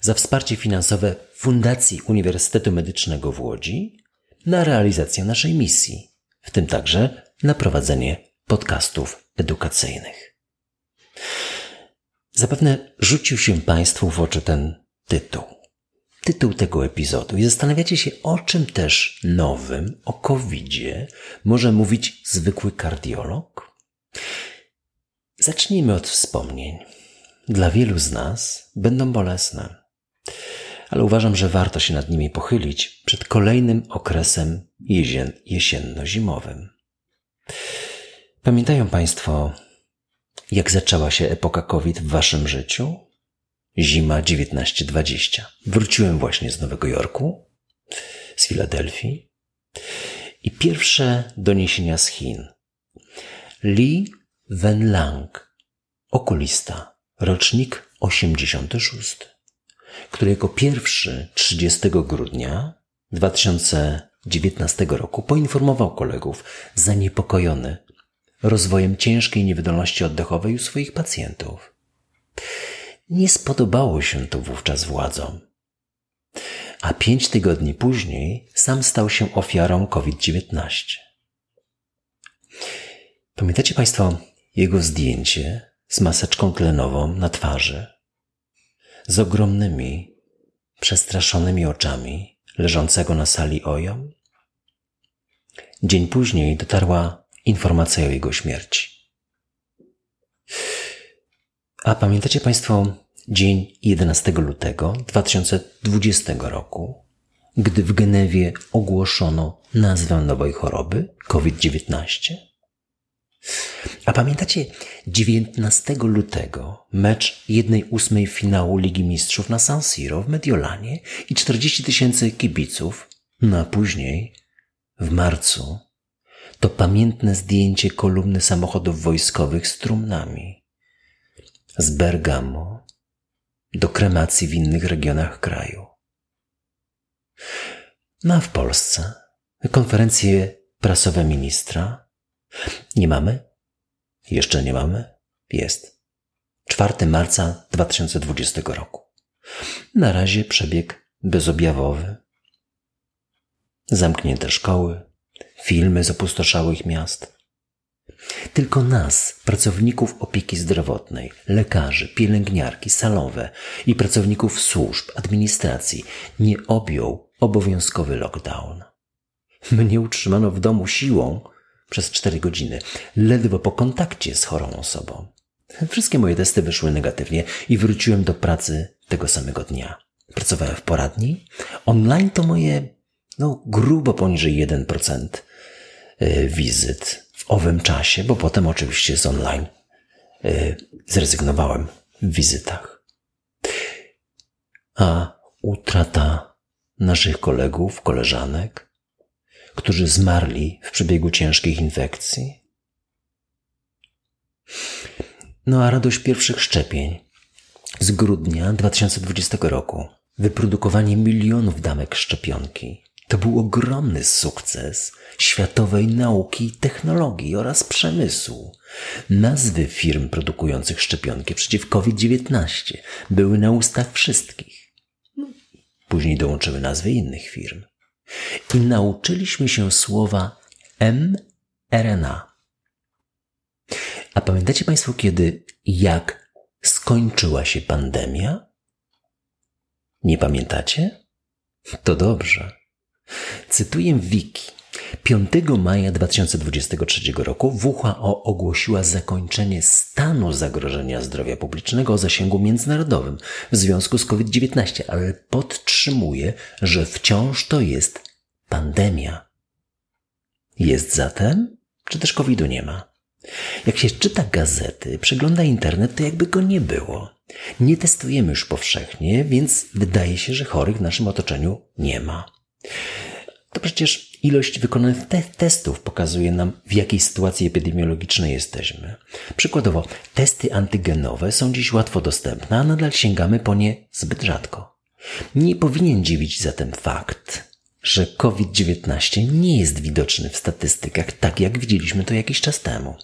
za wsparcie finansowe Fundacji Uniwersytetu Medycznego w Łodzi na realizację naszej misji, w tym także na prowadzenie podcastów edukacyjnych. Zapewne rzucił się Państwu w oczy ten tytuł. Tytuł tego epizodu i zastanawiacie się, o czym też nowym, o COVID-zie może mówić zwykły kardiolog? Zacznijmy od wspomnień. Dla wielu z nas będą bolesne ale uważam, że warto się nad nimi pochylić przed kolejnym okresem jesienno-zimowym. Pamiętają Państwo, jak zaczęła się epoka COVID w Waszym życiu? Zima 1920. Wróciłem właśnie z Nowego Jorku, z Filadelfii i pierwsze doniesienia z Chin. Li Wenlang, okulista, rocznik 86 który jako pierwszy 30 grudnia 2019 roku poinformował kolegów zaniepokojony rozwojem ciężkiej niewydolności oddechowej u swoich pacjentów. Nie spodobało się to wówczas władzom. A pięć tygodni później sam stał się ofiarą COVID-19. Pamiętacie Państwo jego zdjęcie z maseczką tlenową na twarzy? Z ogromnymi, przestraszonymi oczami leżącego na sali Ojo? Dzień później dotarła informacja o jego śmierci. A pamiętacie Państwo dzień 11 lutego 2020 roku, gdy w Genewie ogłoszono nazwę nowej choroby COVID-19? A pamiętacie 19 lutego mecz 1-8 finału Ligi Mistrzów na San Siro w Mediolanie i 40 tysięcy kibiców, no a później w marcu to pamiętne zdjęcie kolumny samochodów wojskowych z trumnami z Bergamo do kremacji w innych regionach kraju. No a w Polsce konferencje prasowe ministra nie mamy? Jeszcze nie mamy? Jest. 4 marca 2020 roku. Na razie przebieg bezobjawowy. Zamknięte szkoły, filmy z opustoszałych miast. Tylko nas, pracowników opieki zdrowotnej, lekarzy, pielęgniarki, salowe i pracowników służb, administracji nie objął obowiązkowy lockdown. Mnie utrzymano w domu siłą, przez 4 godziny, ledwo po kontakcie z chorą osobą. Wszystkie moje testy wyszły negatywnie i wróciłem do pracy tego samego dnia. Pracowałem w poradni. Online to moje, no, grubo poniżej 1% y, wizyt w owym czasie, bo potem oczywiście z online y, zrezygnowałem w wizytach. A utrata naszych kolegów, koleżanek, którzy zmarli w przebiegu ciężkich infekcji. No a radość pierwszych szczepień z grudnia 2020 roku, wyprodukowanie milionów damek szczepionki, to był ogromny sukces światowej nauki i technologii oraz przemysłu. Nazwy firm produkujących szczepionki przeciw COVID-19 były na ustach wszystkich. Później dołączyły nazwy innych firm i nauczyliśmy się słowa mRNA. A pamiętacie Państwo kiedy, jak skończyła się pandemia? Nie pamiętacie? To dobrze. Cytuję wiki. 5 maja 2023 roku WHO ogłosiła zakończenie stanu zagrożenia zdrowia publicznego o zasięgu międzynarodowym w związku z COVID-19, ale podtrzymuje, że wciąż to jest pandemia. Jest zatem, czy też COVID-u nie ma? Jak się czyta gazety, przegląda internet, to jakby go nie było. Nie testujemy już powszechnie, więc wydaje się, że chorych w naszym otoczeniu nie ma. To przecież ilość wykonanych te testów pokazuje nam, w jakiej sytuacji epidemiologicznej jesteśmy. Przykładowo, testy antygenowe są dziś łatwo dostępne, a nadal sięgamy po nie zbyt rzadko. Nie powinien dziwić zatem fakt, że COVID-19 nie jest widoczny w statystykach tak, jak widzieliśmy to jakiś czas temu.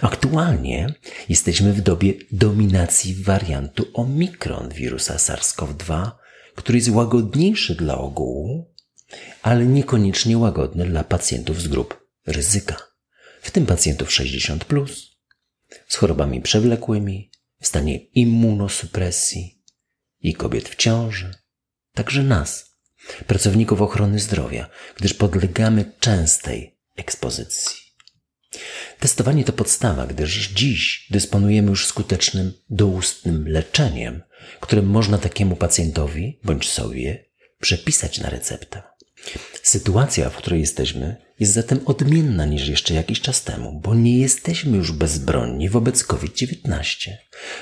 Aktualnie jesteśmy w dobie dominacji wariantu Omikron wirusa SARS-CoV-2, który jest łagodniejszy dla ogółu, ale niekoniecznie łagodny dla pacjentów z grup ryzyka, w tym pacjentów 60, plus, z chorobami przewlekłymi, w stanie immunosupresji i kobiet w ciąży, także nas, pracowników ochrony zdrowia, gdyż podlegamy częstej ekspozycji. Testowanie to podstawa, gdyż dziś dysponujemy już skutecznym doustnym leczeniem, które można takiemu pacjentowi bądź sobie przepisać na receptę. Sytuacja, w której jesteśmy, jest zatem odmienna niż jeszcze jakiś czas temu, bo nie jesteśmy już bezbronni wobec COVID-19.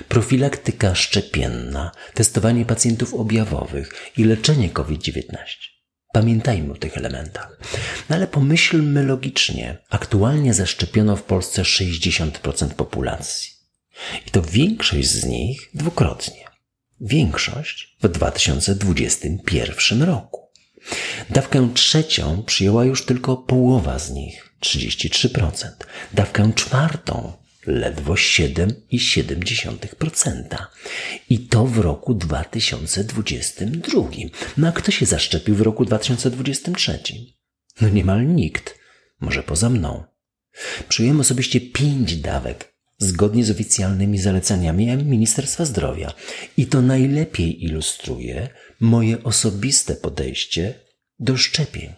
Profilaktyka szczepienna, testowanie pacjentów objawowych i leczenie COVID-19. Pamiętajmy o tych elementach. No ale pomyślmy logicznie. Aktualnie zaszczepiono w Polsce 60% populacji. I to większość z nich dwukrotnie. Większość w 2021 roku. Dawkę trzecią przyjęła już tylko połowa z nich, 33%. Dawkę czwartą ledwo 7,7%. I to w roku 2022. No a kto się zaszczepił w roku 2023? No niemal nikt, może poza mną. Przyjąłem osobiście pięć dawek zgodnie z oficjalnymi zaleceniami Ministerstwa Zdrowia. I to najlepiej ilustruje moje osobiste podejście do szczepień.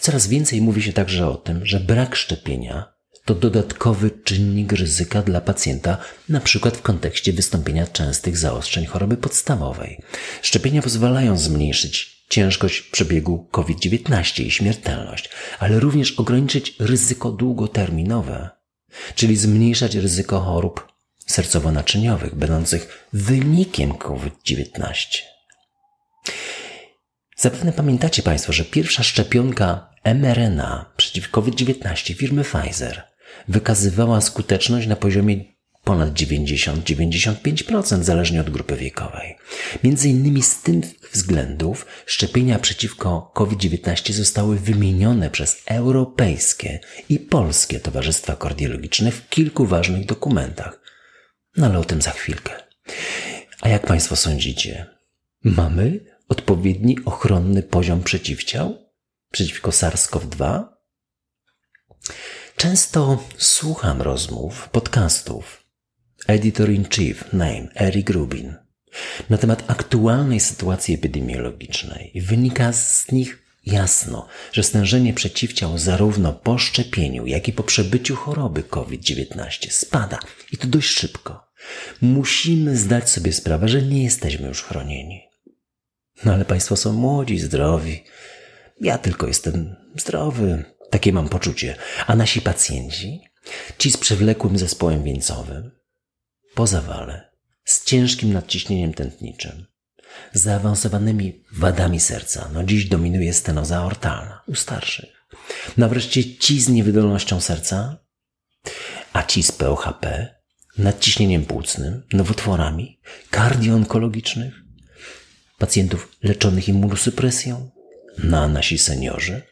Coraz więcej mówi się także o tym, że brak szczepienia to dodatkowy czynnik ryzyka dla pacjenta, na przykład w kontekście wystąpienia częstych zaostrzeń choroby podstawowej. Szczepienia pozwalają zmniejszyć ciężkość przebiegu COVID-19 i śmiertelność, ale również ograniczyć ryzyko długoterminowe czyli zmniejszać ryzyko chorób sercowo-naczyniowych, będących wynikiem COVID-19. Zapewne pamiętacie Państwo, że pierwsza szczepionka mRNA przeciw COVID-19 firmy Pfizer wykazywała skuteczność na poziomie ponad 90-95% zależnie od grupy wiekowej. Między innymi z tych względów szczepienia przeciwko COVID-19 zostały wymienione przez europejskie i polskie towarzystwa kardiologiczne w kilku ważnych dokumentach. No ale o tym za chwilkę. A jak Państwo sądzicie? Mamy odpowiedni ochronny poziom przeciwciał przeciwko SARS-CoV-2? Często słucham rozmów, podcastów Editor-in-Chief name Eric Rubin na temat aktualnej sytuacji epidemiologicznej. Wynika z nich jasno, że stężenie przeciwciał zarówno po szczepieniu, jak i po przebyciu choroby COVID-19 spada i to dość szybko. Musimy zdać sobie sprawę, że nie jesteśmy już chronieni. No ale Państwo są młodzi, zdrowi. Ja tylko jestem zdrowy. Takie mam poczucie. A nasi pacjenci, ci z przewlekłym zespołem wieńcowym, po zawale, z ciężkim nadciśnieniem tętniczym, z zaawansowanymi wadami serca. No dziś dominuje stenoza aortalna u starszych. No wreszcie ci z niewydolnością serca, a ci z POHP, nadciśnieniem płucnym, nowotworami, kardioonkologicznych, pacjentów leczonych immunosupresją, no a nasi seniorzy.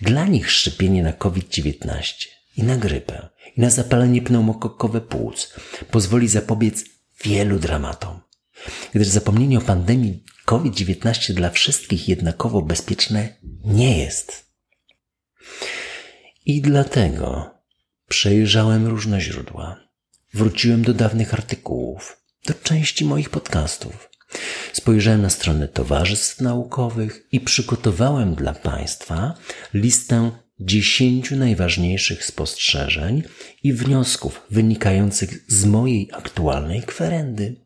Dla nich szczepienie na COVID-19 i na grypę, na zapalenie pneumokokowe płuc pozwoli zapobiec wielu dramatom. Gdyż zapomnienie o pandemii COVID-19 dla wszystkich jednakowo bezpieczne nie jest. I dlatego przejrzałem różne źródła. Wróciłem do dawnych artykułów, do części moich podcastów. Spojrzałem na strony towarzystw naukowych i przygotowałem dla Państwa listę dziesięciu najważniejszych spostrzeżeń i wniosków wynikających z mojej aktualnej kwerendy.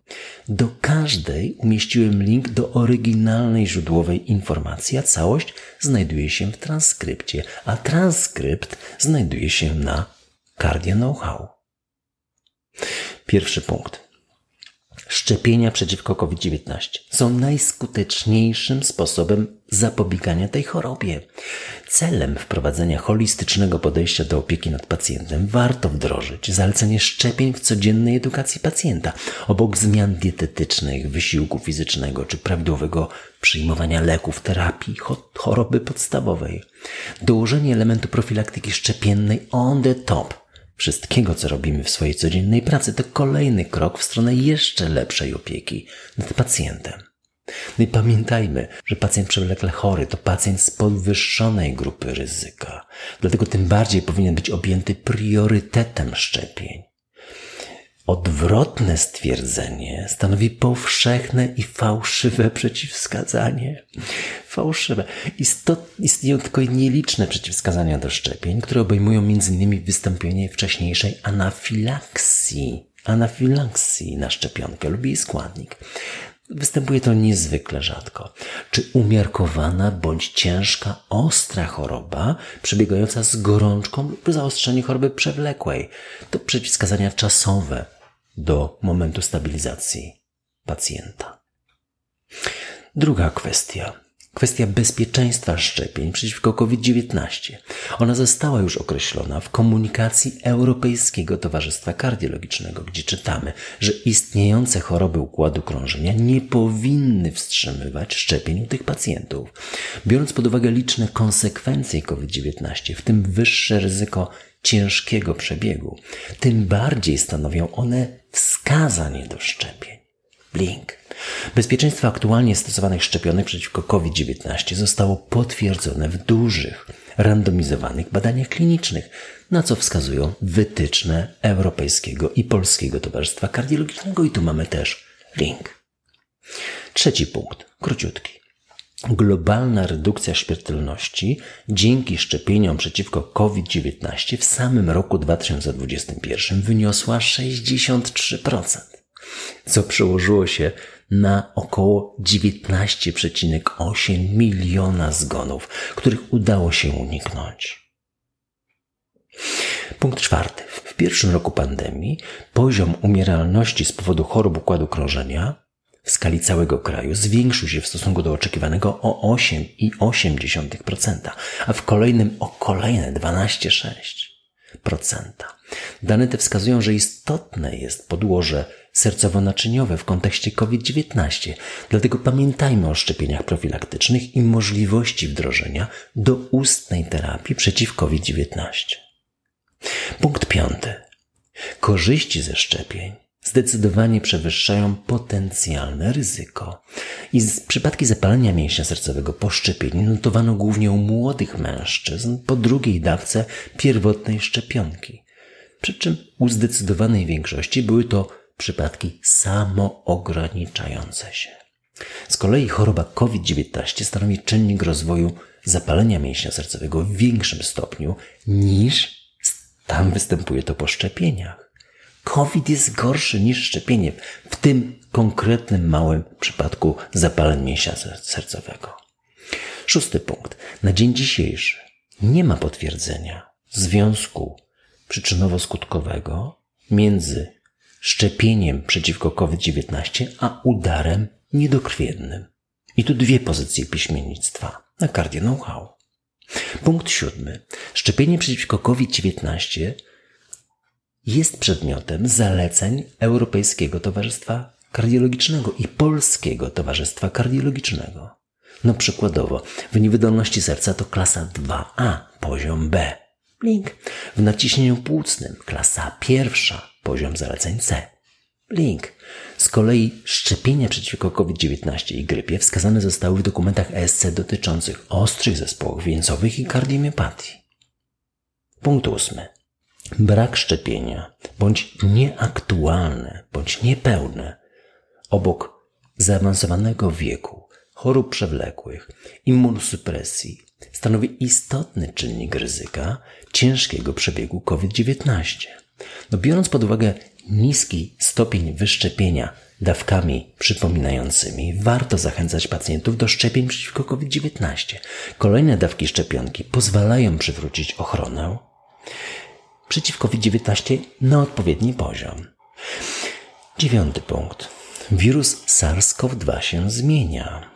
Do każdej umieściłem link do oryginalnej źródłowej informacji, a całość znajduje się w transkrypcie, a transkrypt znajduje się na Cardio Know-how. Pierwszy punkt. Szczepienia przeciwko COVID-19 są najskuteczniejszym sposobem zapobiegania tej chorobie. Celem wprowadzenia holistycznego podejścia do opieki nad pacjentem warto wdrożyć zalecenie szczepień w codziennej edukacji pacjenta, obok zmian dietetycznych, wysiłku fizycznego czy prawidłowego przyjmowania leków, terapii choroby podstawowej. Dołożenie elementu profilaktyki szczepiennej on the top wszystkiego, co robimy w swojej codziennej pracy, to kolejny krok w stronę jeszcze lepszej opieki nad pacjentem. No i pamiętajmy, że pacjent przewlekle chory to pacjent z podwyższonej grupy ryzyka. Dlatego tym bardziej powinien być objęty priorytetem szczepień. Odwrotne stwierdzenie stanowi powszechne i fałszywe przeciwwskazanie. Fałszywe. Istot, istnieją tylko nieliczne przeciwwskazania do szczepień, które obejmują m.in. wystąpienie wcześniejszej anafilaksji. Anafilaksji na szczepionkę lub jej składnik. Występuje to niezwykle rzadko. Czy umiarkowana bądź ciężka, ostra choroba, przebiegająca z gorączką lub zaostrzenie choroby przewlekłej. To przeciwwskazania czasowe, do momentu stabilizacji pacjenta. Druga kwestia. Kwestia bezpieczeństwa szczepień przeciwko COVID-19. Ona została już określona w komunikacji Europejskiego Towarzystwa Kardiologicznego, gdzie czytamy, że istniejące choroby układu krążenia nie powinny wstrzymywać szczepień u tych pacjentów. Biorąc pod uwagę liczne konsekwencje COVID-19, w tym wyższe ryzyko ciężkiego przebiegu, tym bardziej stanowią one wskazanie do szczepień. Blink. Bezpieczeństwo aktualnie stosowanych szczepionek przeciwko COVID-19 zostało potwierdzone w dużych, randomizowanych badaniach klinicznych, na co wskazują wytyczne Europejskiego i Polskiego Towarzystwa Kardiologicznego i tu mamy też link. Trzeci punkt, króciutki. Globalna redukcja śmiertelności dzięki szczepieniom przeciwko COVID-19 w samym roku 2021 wyniosła 63%, co przełożyło się na około 19,8 miliona zgonów, których udało się uniknąć. Punkt czwarty. W pierwszym roku pandemii poziom umieralności z powodu chorób układu krążenia w skali całego kraju zwiększył się w stosunku do oczekiwanego o 8,8%, a w kolejnym o kolejne 12,6%. Dane te wskazują, że istotne jest podłoże sercowo-naczyniowe w kontekście COVID-19, dlatego pamiętajmy o szczepieniach profilaktycznych i możliwości wdrożenia do ustnej terapii przeciw COVID-19. Punkt piąty. Korzyści ze szczepień zdecydowanie przewyższają potencjalne ryzyko. I z przypadki zapalenia mięśnia sercowego po szczepieniu notowano głównie u młodych mężczyzn po drugiej dawce pierwotnej szczepionki. Przy czym u zdecydowanej większości były to przypadki samoograniczające się. Z kolei choroba COVID-19 stanowi czynnik rozwoju zapalenia mięśnia sercowego w większym stopniu niż tam występuje to po szczepieniach. COVID jest gorszy niż szczepienie w tym konkretnym małym przypadku zapalenia mięśnia sercowego. Szósty punkt. Na dzień dzisiejszy nie ma potwierdzenia związku przyczynowo-skutkowego między szczepieniem przeciwko COVID-19 a udarem niedokrwiennym. I tu dwie pozycje piśmiennictwa na Cardio Know-how. Punkt siódmy. Szczepienie przeciwko COVID-19 jest przedmiotem zaleceń Europejskiego Towarzystwa Kardiologicznego i Polskiego Towarzystwa Kardiologicznego. No przykładowo, w niewydolności serca to klasa 2A, poziom B. Link. W naciśnieniu płucnym klasa pierwsza, poziom zaleceń C. Link. Z kolei szczepienia przeciwko COVID-19 i grypie wskazane zostały w dokumentach ESC dotyczących ostrych zespołów wieńcowych i kardiomiopatii. Punkt ósmy. Brak szczepienia, bądź nieaktualne, bądź niepełne, obok zaawansowanego wieku, chorób przewlekłych, immunosupresji, stanowi istotny czynnik ryzyka ciężkiego przebiegu COVID-19. No biorąc pod uwagę niski stopień wyszczepienia dawkami przypominającymi, warto zachęcać pacjentów do szczepień przeciwko COVID-19. Kolejne dawki szczepionki pozwalają przywrócić ochronę przeciw COVID-19 na odpowiedni poziom. Dziewiąty punkt. Wirus SARS-CoV-2 się zmienia.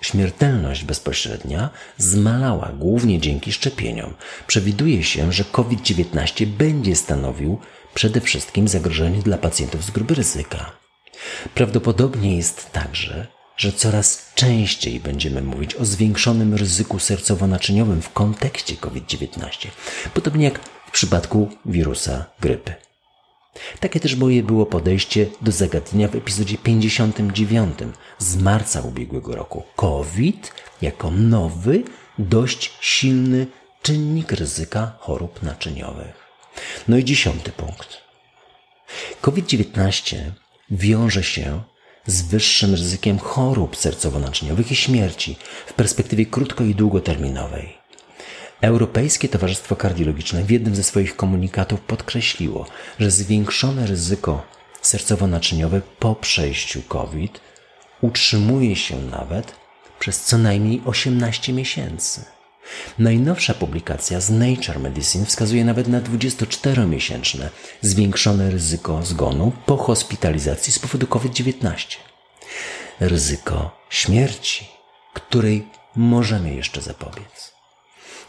Śmiertelność bezpośrednia zmalała głównie dzięki szczepieniom. Przewiduje się, że COVID-19 będzie stanowił przede wszystkim zagrożenie dla pacjentów z grupy ryzyka. Prawdopodobnie jest także, że coraz częściej będziemy mówić o zwiększonym ryzyku sercowo-naczyniowym w kontekście COVID-19, podobnie jak przypadku wirusa grypy. Takie też moje było podejście do zagadnienia w epizodzie 59 z marca ubiegłego roku. COVID jako nowy, dość silny czynnik ryzyka chorób naczyniowych. No i dziesiąty punkt. COVID-19 wiąże się z wyższym ryzykiem chorób sercowo-naczyniowych i śmierci w perspektywie krótko i długoterminowej. Europejskie Towarzystwo Kardiologiczne w jednym ze swoich komunikatów podkreśliło, że zwiększone ryzyko sercowo-naczyniowe po przejściu COVID utrzymuje się nawet przez co najmniej 18 miesięcy. Najnowsza publikacja z Nature Medicine wskazuje nawet na 24-miesięczne zwiększone ryzyko zgonu po hospitalizacji z powodu COVID-19. Ryzyko śmierci, której możemy jeszcze zapobiec.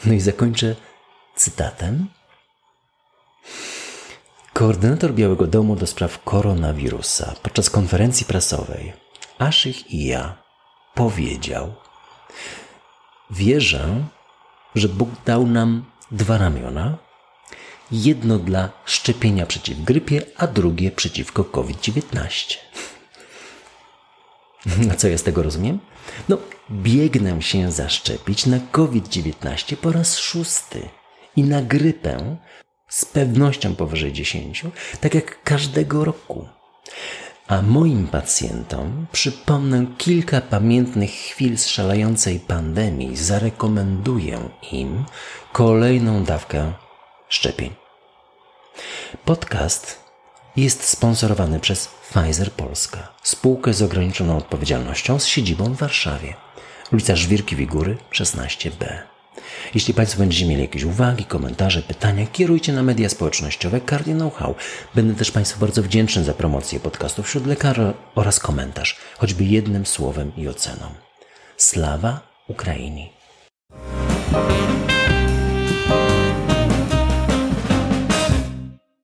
No i zakończę cytatem. Koordynator Białego Domu do spraw koronawirusa podczas konferencji prasowej Ashich i ja powiedział: Wierzę, że Bóg dał nam dwa ramiona. Jedno dla szczepienia przeciw grypie, a drugie przeciwko COVID-19. Co ja z tego rozumiem? No, biegnę się zaszczepić na COVID-19 po raz szósty i na grypę z pewnością powyżej 10, tak jak każdego roku. A moim pacjentom przypomnę kilka pamiętnych chwil z szalejącej pandemii. Zarekomenduję im kolejną dawkę szczepień. Podcast jest sponsorowany przez Pfizer Polska, spółkę z ograniczoną odpowiedzialnością z siedzibą w Warszawie, ulica Żwirki Wigury 16b. Jeśli Państwo będziecie mieli jakieś uwagi, komentarze, pytania, kierujcie na media społecznościowe Cardio Know-how. Będę też Państwu bardzo wdzięczny za promocję podcastu wśród lekarzy oraz komentarz, choćby jednym słowem i oceną. Slawa Ukraini!